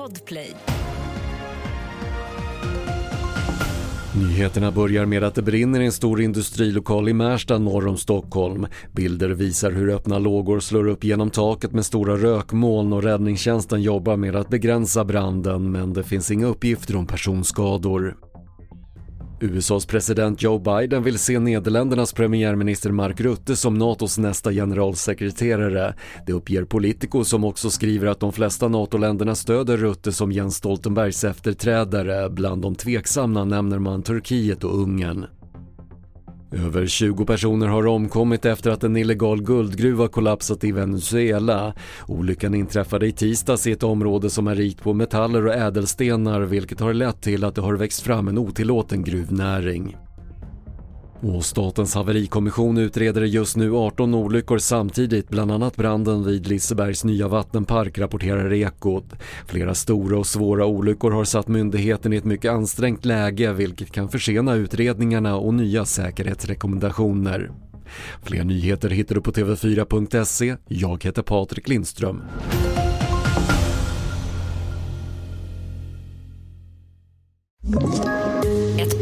Podplay. Nyheterna börjar med att det brinner i en stor industrilokal i Märsta norr om Stockholm. Bilder visar hur öppna lågor slår upp genom taket med stora rökmoln och räddningstjänsten jobbar med att begränsa branden men det finns inga uppgifter om personskador. USAs president Joe Biden vill se Nederländernas premiärminister Mark Rutte som NATOs nästa generalsekreterare. Det uppger Politico som också skriver att de flesta NATO-länderna stöder Rutte som Jens Stoltenbergs efterträdare. Bland de tveksamma nämner man Turkiet och Ungern. Över 20 personer har omkommit efter att en illegal guldgruva kollapsat i Venezuela. Olyckan inträffade i tisdags i ett område som är rikt på metaller och ädelstenar vilket har lett till att det har växt fram en otillåten gruvnäring. Och Statens haverikommission utreder just nu 18 olyckor samtidigt, bland annat branden vid Lisebergs nya vattenpark, rapporterar Ekot. Flera stora och svåra olyckor har satt myndigheten i ett mycket ansträngt läge vilket kan försena utredningarna och nya säkerhetsrekommendationer. Fler nyheter hittar du på TV4.se. Jag heter Patrik Lindström.